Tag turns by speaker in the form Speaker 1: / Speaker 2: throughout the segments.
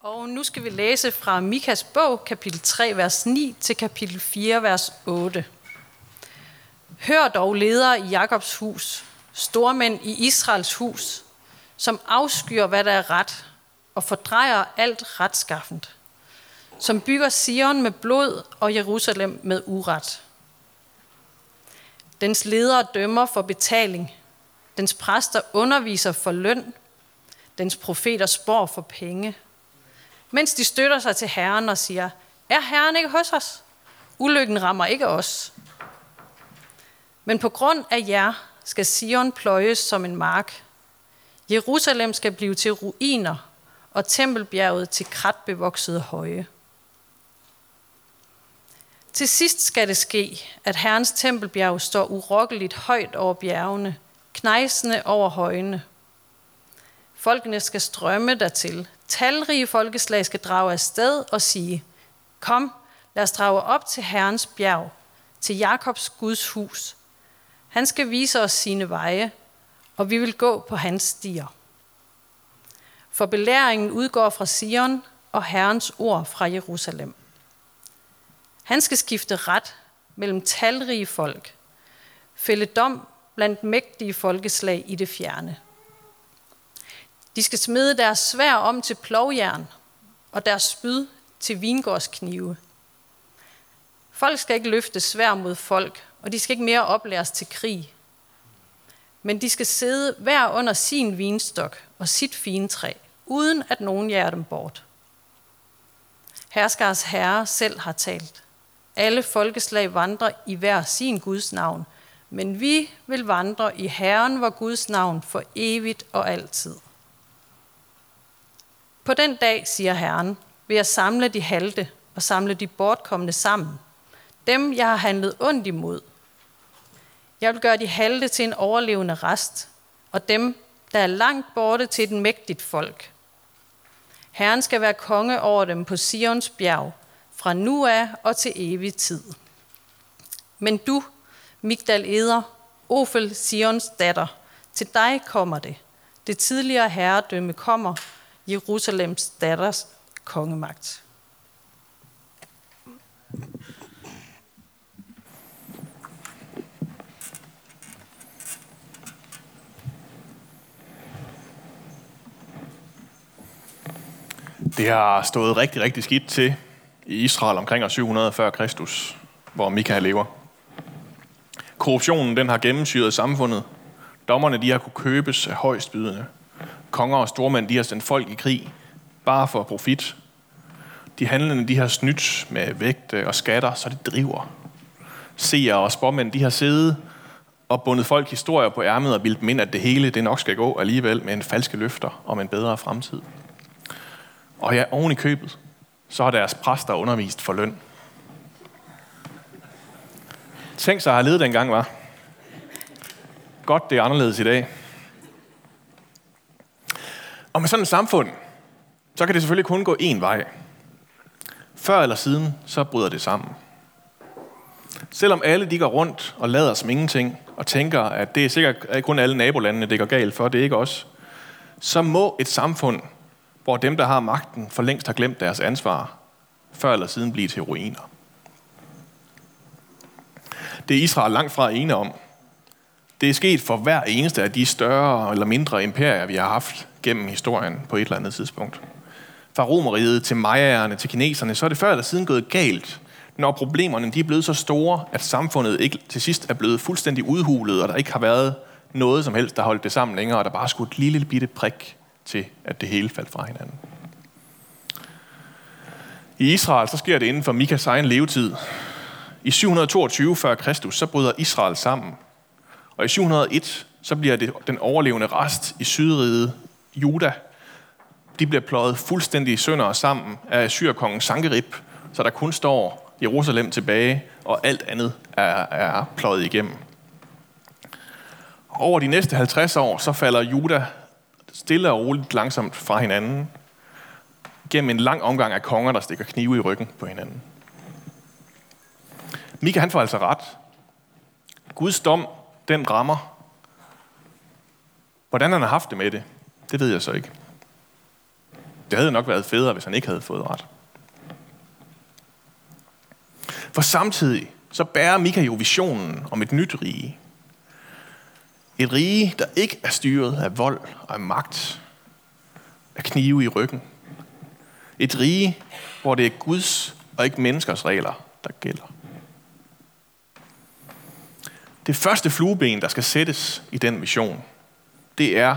Speaker 1: Og nu skal vi læse fra Mikas bog, kapitel 3, vers 9 til kapitel 4, vers 8. Hør dog ledere i Jakobs hus, stormænd i Israels hus, som afskyer, hvad der er ret, og fordrejer alt retskaffent, som bygger Sion med blod og Jerusalem med uret. Dens ledere dømmer for betaling, dens præster underviser for løn, dens profeter spår for penge – mens de støtter sig til Herren og siger, er Herren ikke hos os? Ulykken rammer ikke os. Men på grund af jer skal Sion pløjes som en mark. Jerusalem skal blive til ruiner, og tempelbjerget til kratbevoksede høje. Til sidst skal det ske, at Herrens tempelbjerg står urokkeligt højt over bjergene, knejsende over højene. Folkene skal strømme dertil. Talrige folkeslag skal drage afsted og sige, Kom, lad os drage op til Herrens bjerg, til Jakobs Guds hus. Han skal vise os sine veje, og vi vil gå på hans stier. For belæringen udgår fra Sion, og Herrens ord fra Jerusalem. Han skal skifte ret mellem talrige folk, fælde dom blandt mægtige folkeslag i det fjerne. De skal smide deres svær om til plovjern og deres spyd til vingårdsknive. Folk skal ikke løfte svær mod folk, og de skal ikke mere oplæres til krig. Men de skal sidde hver under sin vinstok og sit fine træ, uden at nogen jager dem bort. Herskars herre selv har talt. Alle folkeslag vandrer i hver sin Guds navn, men vi vil vandre i Herren, vor Guds navn, for evigt og altid. På den dag, siger Herren, vil jeg samle de halte og samle de bortkommende sammen. Dem, jeg har handlet ondt imod. Jeg vil gøre de halte til en overlevende rest, og dem, der er langt borte til den mægtigt folk. Herren skal være konge over dem på Sions bjerg, fra nu af og til evig tid. Men du, Migdal Eder, Ofel Sions datter, til dig kommer det. Det tidligere herredømme kommer, Jerusalems datters kongemagt.
Speaker 2: Det har stået rigtig, rigtig skidt til i Israel omkring år 700 før Kristus, hvor Mikael lever. Korruptionen den har gennemsyret samfundet. Dommerne de har kunne købes af højstbydende konger og stormænd, de har sendt folk i krig, bare for profit. De handlende, de har snydt med vægte øh, og skatter, så det driver. Seere og spormænd, de har siddet og bundet folk historier på ærmet og bildt dem ind, at det hele det nok skal gå alligevel med en falske løfter om en bedre fremtid. Og ja, oven i købet, så har deres præster undervist for løn. Tænk sig at have levet dengang, var. Godt, det er anderledes i dag. Og med sådan et samfund, så kan det selvfølgelig kun gå én vej. Før eller siden, så bryder det sammen. Selvom alle de går rundt og lader som ingenting, og tænker, at det er sikkert ikke kun alle nabolandene, det går galt for, det er ikke os, så må et samfund, hvor dem, der har magten, for længst har glemt deres ansvar, før eller siden blive til ruiner. Det er Israel langt fra ene om. Det er sket for hver eneste af de større eller mindre imperier, vi har haft gennem historien på et eller andet tidspunkt. Fra romeriet til majaerne til kineserne, så er det før eller siden gået galt, når problemerne de er blevet så store, at samfundet ikke til sidst er blevet fuldstændig udhulet, og der ikke har været noget som helst, der holdt det sammen længere, og der bare skulle et lille bitte prik til, at det hele faldt fra hinanden. I Israel så sker det inden for Mikas egen levetid. I 722 f.Kr. Så bryder Israel sammen. Og i 701, så bliver det den overlevende rest i sydriget Juda, de bliver pløjet fuldstændig i sønder sammen af syrkongen Sankerib, så der kun står Jerusalem tilbage, og alt andet er, er pløjet igennem. Over de næste 50 år, så falder Juda stille og roligt langsomt fra hinanden, gennem en lang omgang af konger, der stikker knive i ryggen på hinanden. Mika han får altså ret. Guds dom, den rammer. Hvordan han har haft det med det, det ved jeg så ikke. Det havde nok været federe, hvis han ikke havde fået ret. For samtidig så bærer Mika jo visionen om et nyt rige. Et rige, der ikke er styret af vold og af magt, af knive i ryggen. Et rige, hvor det er Guds og ikke menneskers regler, der gælder. Det første flueben, der skal sættes i den mission, det er,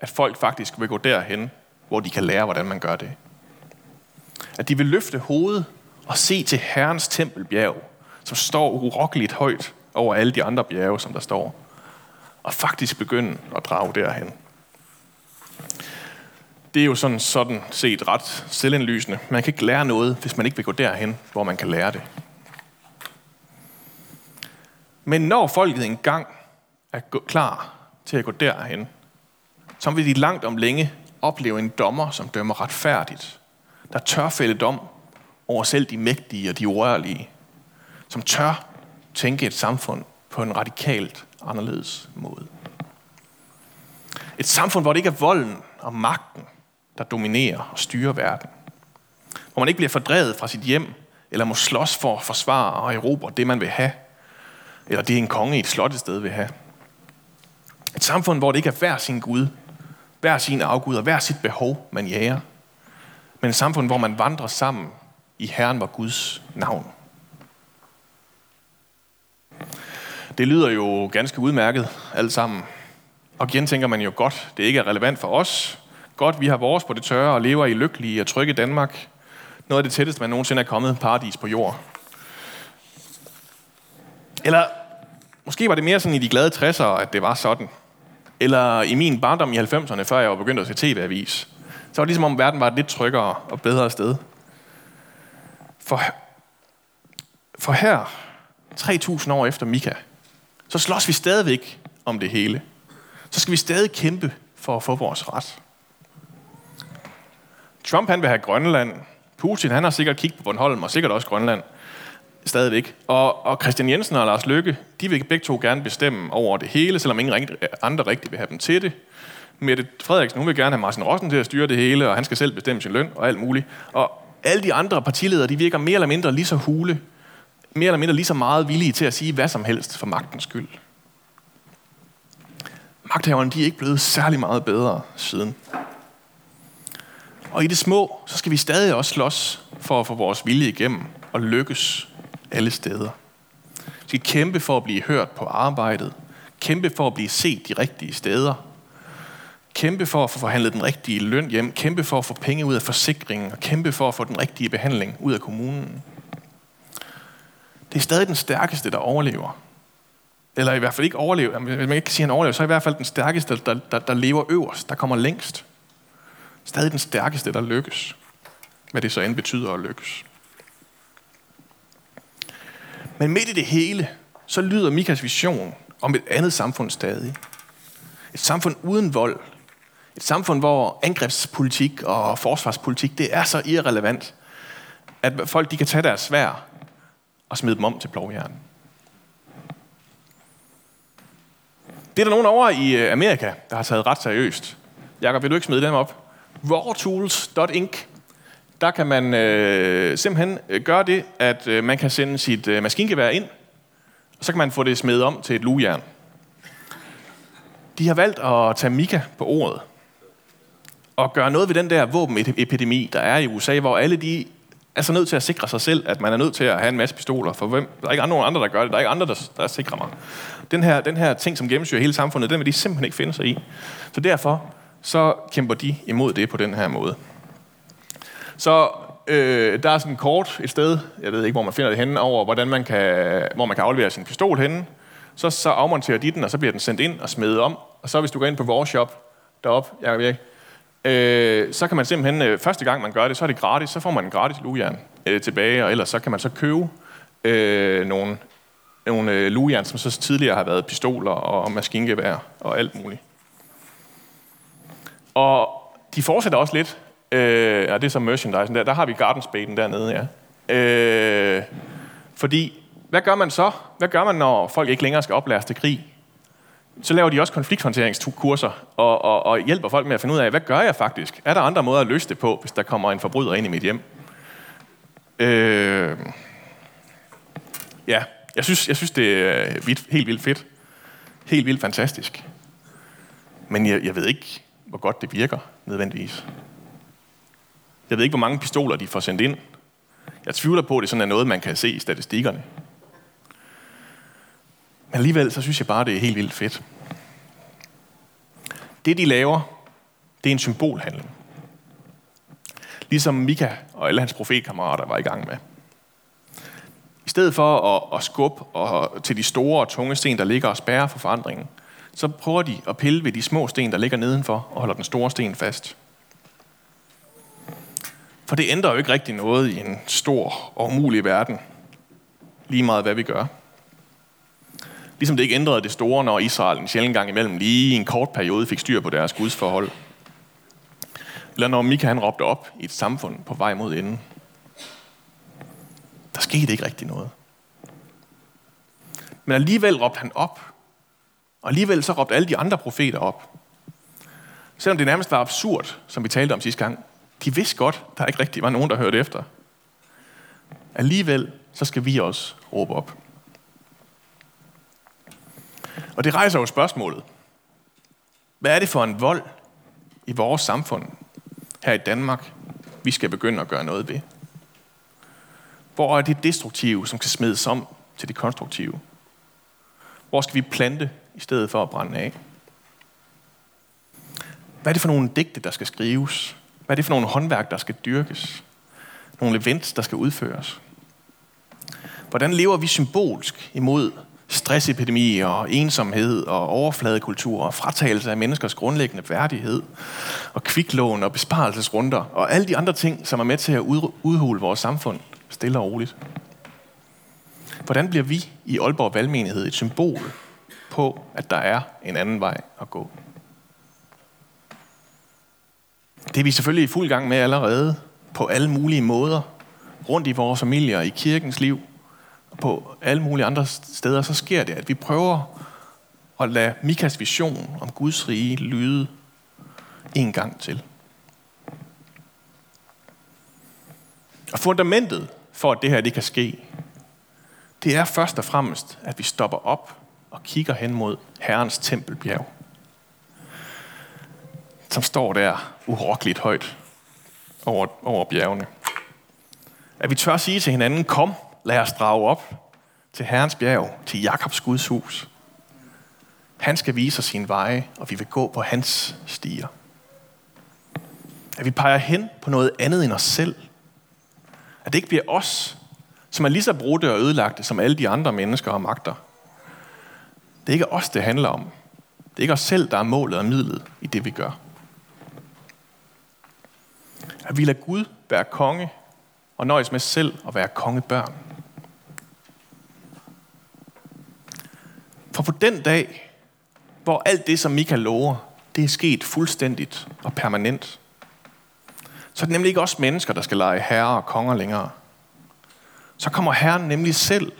Speaker 2: at folk faktisk vil gå derhen, hvor de kan lære, hvordan man gør det. At de vil løfte hovedet og se til Herrens tempelbjerg, som står urokkeligt højt over alle de andre bjerge, som der står. Og faktisk begynde at drage derhen. Det er jo sådan, sådan set ret selvindlysende. Man kan ikke lære noget, hvis man ikke vil gå derhen, hvor man kan lære det. Men når folket engang er klar til at gå derhen, så vil de langt om længe opleve en dommer, som dømmer retfærdigt, der tør fælde dom over selv de mægtige og de urørlige, som tør tænke et samfund på en radikalt anderledes måde. Et samfund, hvor det ikke er volden og magten, der dominerer og styrer verden. Hvor man ikke bliver fordrevet fra sit hjem, eller må slås for at forsvare og erobre det, man vil have, eller det en konge i et slot et sted vil have. Et samfund, hvor det ikke er hver sin Gud, hver sin afgud og hver sit behov, man jager. Men et samfund, hvor man vandrer sammen i Herren var Guds navn. Det lyder jo ganske udmærket alt sammen. Og igen tænker man jo godt, det ikke er relevant for os. Godt, vi har vores på det tørre og lever i lykkelige og trygge Danmark. Noget af det tætteste, man nogensinde er kommet paradis på jord. Eller måske var det mere sådan i de glade 60'ere, at det var sådan. Eller i min barndom i 90'erne, før jeg var begyndt at se tv-avis. Så var det ligesom om verden var et lidt tryggere og bedre sted. For, for her, 3.000 år efter Mika, så slås vi stadigvæk om det hele. Så skal vi stadig kæmpe for at få vores ret. Trump han vil have Grønland. Putin han har sikkert kigget på Bornholm og sikkert også Grønland stadigvæk. Og, og Christian Jensen og Lars Løkke, de vil begge to gerne bestemme over det hele, selvom ingen andre rigtig vil have dem til det. Mette Frederiksen, hun vil gerne have Martin Rossen til at styre det hele, og han skal selv bestemme sin løn og alt muligt. Og alle de andre partiledere, de virker mere eller mindre lige så hule, mere eller mindre lige så meget villige til at sige hvad som helst for magtens skyld. Magthaverne, de er ikke blevet særlig meget bedre siden. Og i det små, så skal vi stadig også slås for at få vores vilje igennem og lykkes alle steder. Vi skal kæmpe for at blive hørt på arbejdet. Kæmpe for at blive set de rigtige steder. Kæmpe for at få forhandlet den rigtige løn hjem. Kæmpe for at få penge ud af forsikringen. Og kæmpe for at få den rigtige behandling ud af kommunen. Det er stadig den stærkeste, der overlever. Eller i hvert fald ikke overlever. Hvis man ikke kan sige, at han overlever, så er i hvert fald den stærkeste, der, der, der lever øverst, der kommer længst. Stadig den stærkeste, der lykkes. Hvad det så end betyder at lykkes. Men midt i det hele, så lyder Mikas vision om et andet samfund stadig. Et samfund uden vold. Et samfund, hvor angrebspolitik og forsvarspolitik, det er så irrelevant, at folk de kan tage deres svær og smide dem om til plovjern. Det er der nogen over i øh, Amerika, der har taget ret seriøst. Jakob, vil du ikke smide dem op? rawtools.inc der kan man øh, simpelthen øh, gøre det, at øh, man kan sende sit øh, maskingevær ind, og så kan man få det smedet om til et lugejern. De har valgt at tage Mika på ordet og gøre noget ved den der våbenepidemi, der er i USA, hvor alle de er så nødt til at sikre sig selv, at man er nødt til at have en masse pistoler. For hvem? Der er ikke nogen andre, der gør det. Der er ikke andre, der, der sikrer mig. Den her, den her ting, som gennemsyrer hele samfundet, den vil de simpelthen ikke finde sig i. Så derfor så kæmper de imod det på den her måde. Så øh, der er sådan kort et sted, jeg ved ikke, hvor man finder det henne, over hvordan man kan, hvor man kan aflevere sin pistol henne. Så, så afmonterer de den, og så bliver den sendt ind og smedet om. Og så hvis du går ind på vores shop deroppe, jeg ved øh, så kan man simpelthen, øh, første gang man gør det, så er det gratis, så får man en gratis lugejern øh, tilbage, og ellers så kan man så købe øh, nogle, nogle øh, lugejern, som så tidligere har været pistoler og maskingevær og alt muligt. Og de fortsætter også lidt Øh, ja, det er så merchandise. Der, der har vi gardenspaden dernede, ja. Øh, fordi, hvad gør man så? Hvad gør man, når folk ikke længere skal oplæres til krig? så laver de også konflikthåndteringskurser og, og, og hjælper folk med at finde ud af, hvad gør jeg faktisk? Er der andre måder at løse det på, hvis der kommer en forbryder ind i mit hjem? Øh, ja, jeg synes, jeg synes det er vidt, helt vildt fedt. Helt vildt fantastisk. Men jeg, jeg ved ikke, hvor godt det virker nødvendigvis. Jeg ved ikke, hvor mange pistoler de får sendt ind. Jeg tvivler på, at det sådan er noget, man kan se i statistikkerne. Men alligevel, så synes jeg bare, det er helt vildt fedt. Det, de laver, det er en symbolhandling. Ligesom Mika og alle hans profetkammerater var i gang med. I stedet for at, at skubbe og, til de store og tunge sten, der ligger og spærrer for forandringen, så prøver de at pille ved de små sten, der ligger nedenfor, og holder den store sten fast. For det ændrer jo ikke rigtig noget i en stor og umulig verden, lige meget hvad vi gør. Ligesom det ikke ændrede det store, når Israel en sjældent gang imellem lige i en kort periode fik styr på deres gudsforhold. Eller når Mika han råbte op i et samfund på vej mod enden. Der skete ikke rigtig noget. Men alligevel råbte han op. Og alligevel så råbte alle de andre profeter op. Selvom det nærmest var absurd, som vi talte om sidste gang. De vidste godt, der ikke rigtig var nogen, der hørte efter. Alligevel så skal vi også råbe op. Og det rejser jo spørgsmålet. Hvad er det for en vold i vores samfund her i Danmark, vi skal begynde at gøre noget ved? Hvor er det destruktive, som kan smides om til det konstruktive? Hvor skal vi plante i stedet for at brænde af? Hvad er det for nogle digte, der skal skrives? Hvad er det for nogle håndværk, der skal dyrkes? Nogle events, der skal udføres? Hvordan lever vi symbolsk imod stressepidemi og ensomhed og overfladekultur og fratagelse af menneskers grundlæggende værdighed og kviklån og besparelsesrunder og alle de andre ting, som er med til at udhule vores samfund stille og roligt. Hvordan bliver vi i Aalborg Valgmenighed et symbol på, at der er en anden vej at gå? Det er vi selvfølgelig i fuld gang med allerede på alle mulige måder rundt i vores familier, i kirkens liv, på alle mulige andre steder, så sker det, at vi prøver at lade Mikas vision om Guds rige lyde en gang til. Og fundamentet for, at det her det kan ske, det er først og fremmest, at vi stopper op og kigger hen mod Herrens tempelbjerg, som står der urokkeligt højt over, over bjergene. At vi tør sige til hinanden, kom, lad os drage op til Herrens bjerg, til Jakobs Guds hus. Han skal vise os sin veje, og vi vil gå på hans stier. At vi peger hen på noget andet end os selv. At det ikke bliver os, som er lige så brudte og ødelagte som alle de andre mennesker og magter. Det er ikke os, det handler om. Det er ikke os selv, der er målet og midlet i det, vi gør. At vi lader Gud være konge og nøjes med selv at være kongebørn. For på den dag, hvor alt det, som Mika lover, det er sket fuldstændigt og permanent, så er det nemlig ikke os mennesker, der skal lege herre og konger længere. Så kommer Herren nemlig selv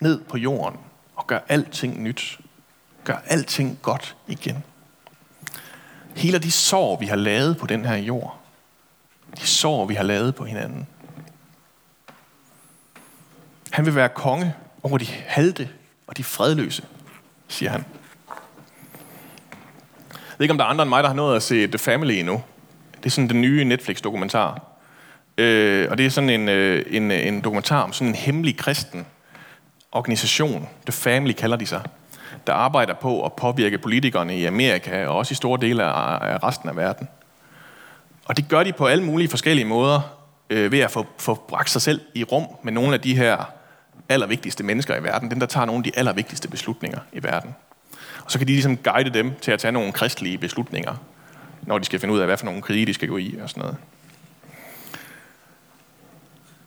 Speaker 2: ned på jorden og gør alting nyt. Gør alting godt igen. Hele de sår, vi har lavet på den her jord, de sår, vi har lavet på hinanden. Han vil være konge over de halte og de fredløse, siger han. Jeg ved ikke, om der er andre end mig, der har nået at se The Family endnu. Det er sådan den nye Netflix-dokumentar. Øh, og det er sådan en, øh, en, øh, en dokumentar om sådan en hemmelig kristen organisation. The Family kalder de sig. Der arbejder på at påvirke politikerne i Amerika og også i store dele af, af resten af verden. Og det gør de på alle mulige forskellige måder øh, ved at få, få bragt sig selv i rum med nogle af de her allervigtigste mennesker i verden, dem der tager nogle af de allervigtigste beslutninger i verden. Og så kan de ligesom guide dem til at tage nogle kristelige beslutninger, når de skal finde ud af, hvad for nogle krige de skal gå i og sådan noget.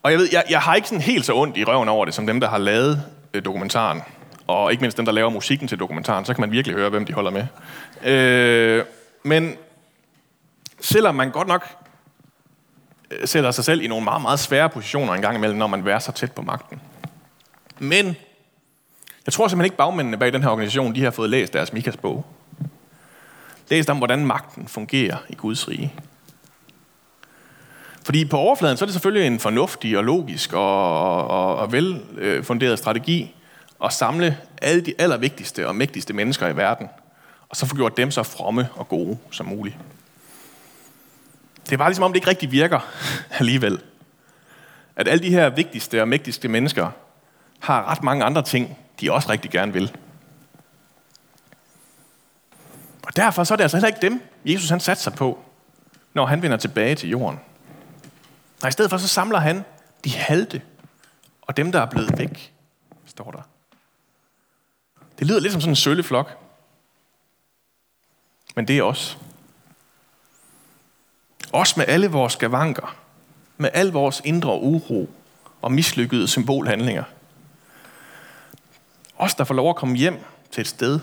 Speaker 2: Og jeg ved, jeg, jeg har ikke sådan helt så ondt i røven over det, som dem, der har lavet øh, dokumentaren. Og ikke mindst dem, der laver musikken til dokumentaren, så kan man virkelig høre, hvem de holder med. Øh, men selvom man godt nok øh, sætter sig selv i nogle meget, meget svære positioner en gang imellem, når man er så tæt på magten, men Jeg tror simpelthen ikke, bagmændene bag den her organisation, de har fået læst deres Mikas bog. Læst om, hvordan magten fungerer i Guds rige. Fordi på overfladen, så er det selvfølgelig en fornuftig og logisk og, og, og velfunderet strategi at samle alle de allervigtigste og mægtigste mennesker i verden, og så få gjort dem så fromme og gode som muligt. Det er bare ligesom om, det ikke rigtig virker alligevel. At alle de her vigtigste og mægtigste mennesker har ret mange andre ting, de også rigtig gerne vil. Og derfor så er det altså heller ikke dem, Jesus han satte sig på, når han vender tilbage til jorden. Nej, i stedet for så samler han de halte og dem, der er blevet væk, står der. Det lyder lidt som sådan en sølleflok. Men det er os. Os med alle vores skavanker, med al vores indre uro og mislykkede symbolhandlinger. Os, der får lov at komme hjem til et sted,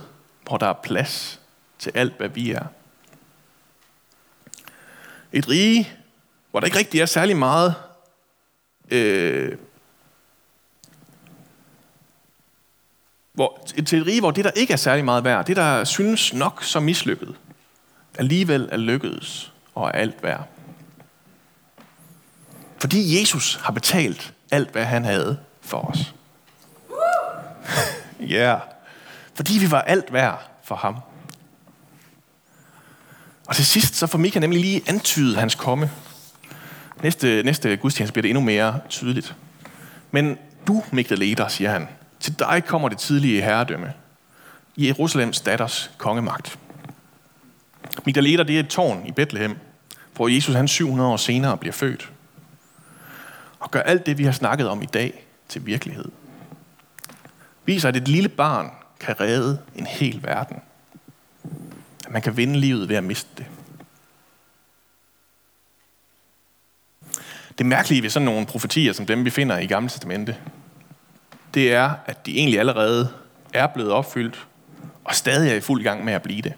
Speaker 2: hvor der er plads til alt, hvad vi er. Et rige, hvor der ikke rigtig er særlig meget øh, hvor, til et rige, hvor det, der ikke er særlig meget værd, det, der synes nok så mislykket, alligevel er lykkedes og er alt værd. Fordi Jesus har betalt alt, hvad han havde for os. Ja. yeah. Fordi vi var alt værd for ham. Og til sidst, så får Mika nemlig lige antydet hans komme. Næste, næste gudstjeneste bliver det endnu mere tydeligt. Men du, Leder, siger han, til dig kommer det tidlige herredømme. Jerusalems datters kongemagt. Leder, det er et tårn i Bethlehem, hvor Jesus han 700 år senere bliver født. Og gør alt det, vi har snakket om i dag, til virkelighed. Viser, at et lille barn kan redde en hel verden. At man kan vinde livet ved at miste det. Det mærkelige ved sådan nogle profetier, som dem vi finder i Gamle Testamente, det er, at de egentlig allerede er blevet opfyldt, og stadig er i fuld gang med at blive det.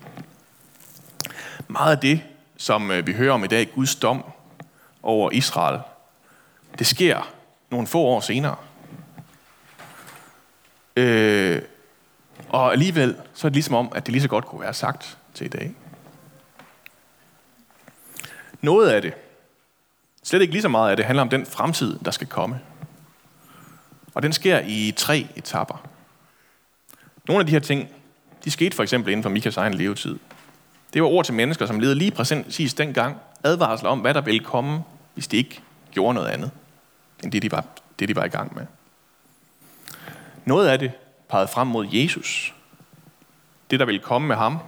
Speaker 2: Meget af det, som øh, vi hører om i dag, Guds dom over Israel, det sker nogle få år senere. Øh, og alligevel så er det ligesom om, at det lige så godt kunne være sagt til i dag. Noget af det, slet ikke lige så meget af det, handler om den fremtid, der skal komme. Og den sker i tre etapper. Nogle af de her ting, de skete for eksempel inden for Mikas egen levetid. Det var ord til mennesker, som levede lige præcis dengang, advarsler om, hvad der ville komme, hvis de ikke gjorde noget andet, end det de var, det, de var i gang med. Noget af det pegede frem mod Jesus. Det, der ville komme med ham,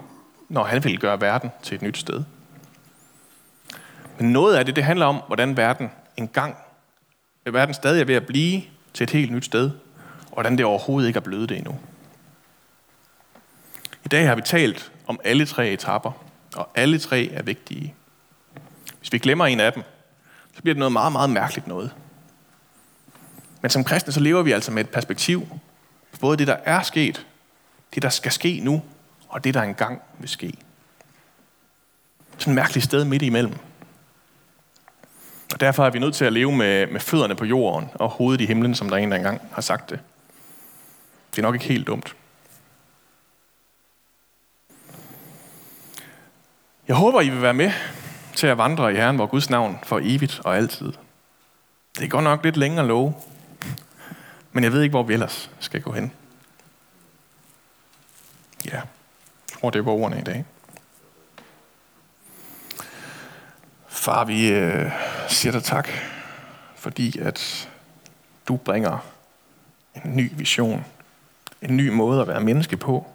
Speaker 2: når han ville gøre verden til et nyt sted. Men noget af det, det handler om, hvordan verden engang, verden stadig er ved at blive til et helt nyt sted, og hvordan det overhovedet ikke er blevet det endnu. I dag har vi talt om alle tre etapper, og alle tre er vigtige. Hvis vi glemmer en af dem, så bliver det noget meget, meget mærkeligt noget. Men som kristne, så lever vi altså med et perspektiv på både det, der er sket, det, der skal ske nu, og det, der engang vil ske. Sådan et mærkeligt sted midt imellem. Og derfor er vi nødt til at leve med, med fødderne på jorden og hovedet i himlen, som der en der engang har sagt det. Det er nok ikke helt dumt. Jeg håber, I vil være med til at vandre i Herren, hvor Guds navn for evigt og altid. Det går nok lidt længere at love, men jeg ved ikke, hvor vi ellers skal gå hen. Ja, jeg tror, det var ordene i dag. Far, vi øh, siger dig tak, fordi at du bringer en ny vision, en ny måde at være menneske på,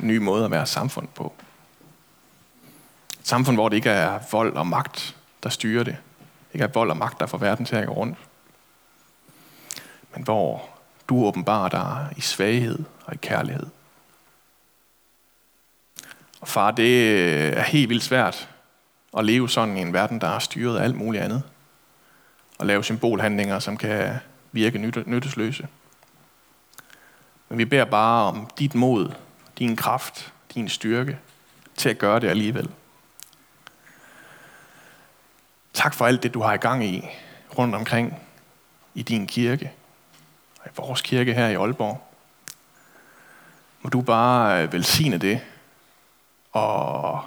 Speaker 2: en ny måde at være samfund på. Et samfund, hvor det ikke er vold og magt, der styrer det. Ikke er vold og magt, der får verden til at gå rundt. Men hvor du åbenbarer dig i svaghed og i kærlighed. Og far, det er helt vildt svært at leve sådan i en verden, der er styret af alt muligt andet. Og lave symbolhandlinger, som kan virke nyttesløse. Men vi beder bare om dit mod, din kraft, din styrke til at gøre det alligevel. Tak for alt det, du har i gang i rundt omkring i din kirke. I vores kirke her i Aalborg. Må du bare øh, velsigne det og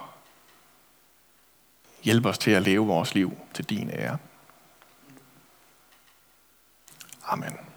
Speaker 2: hjælpe os til at leve vores liv til din ære. Amen.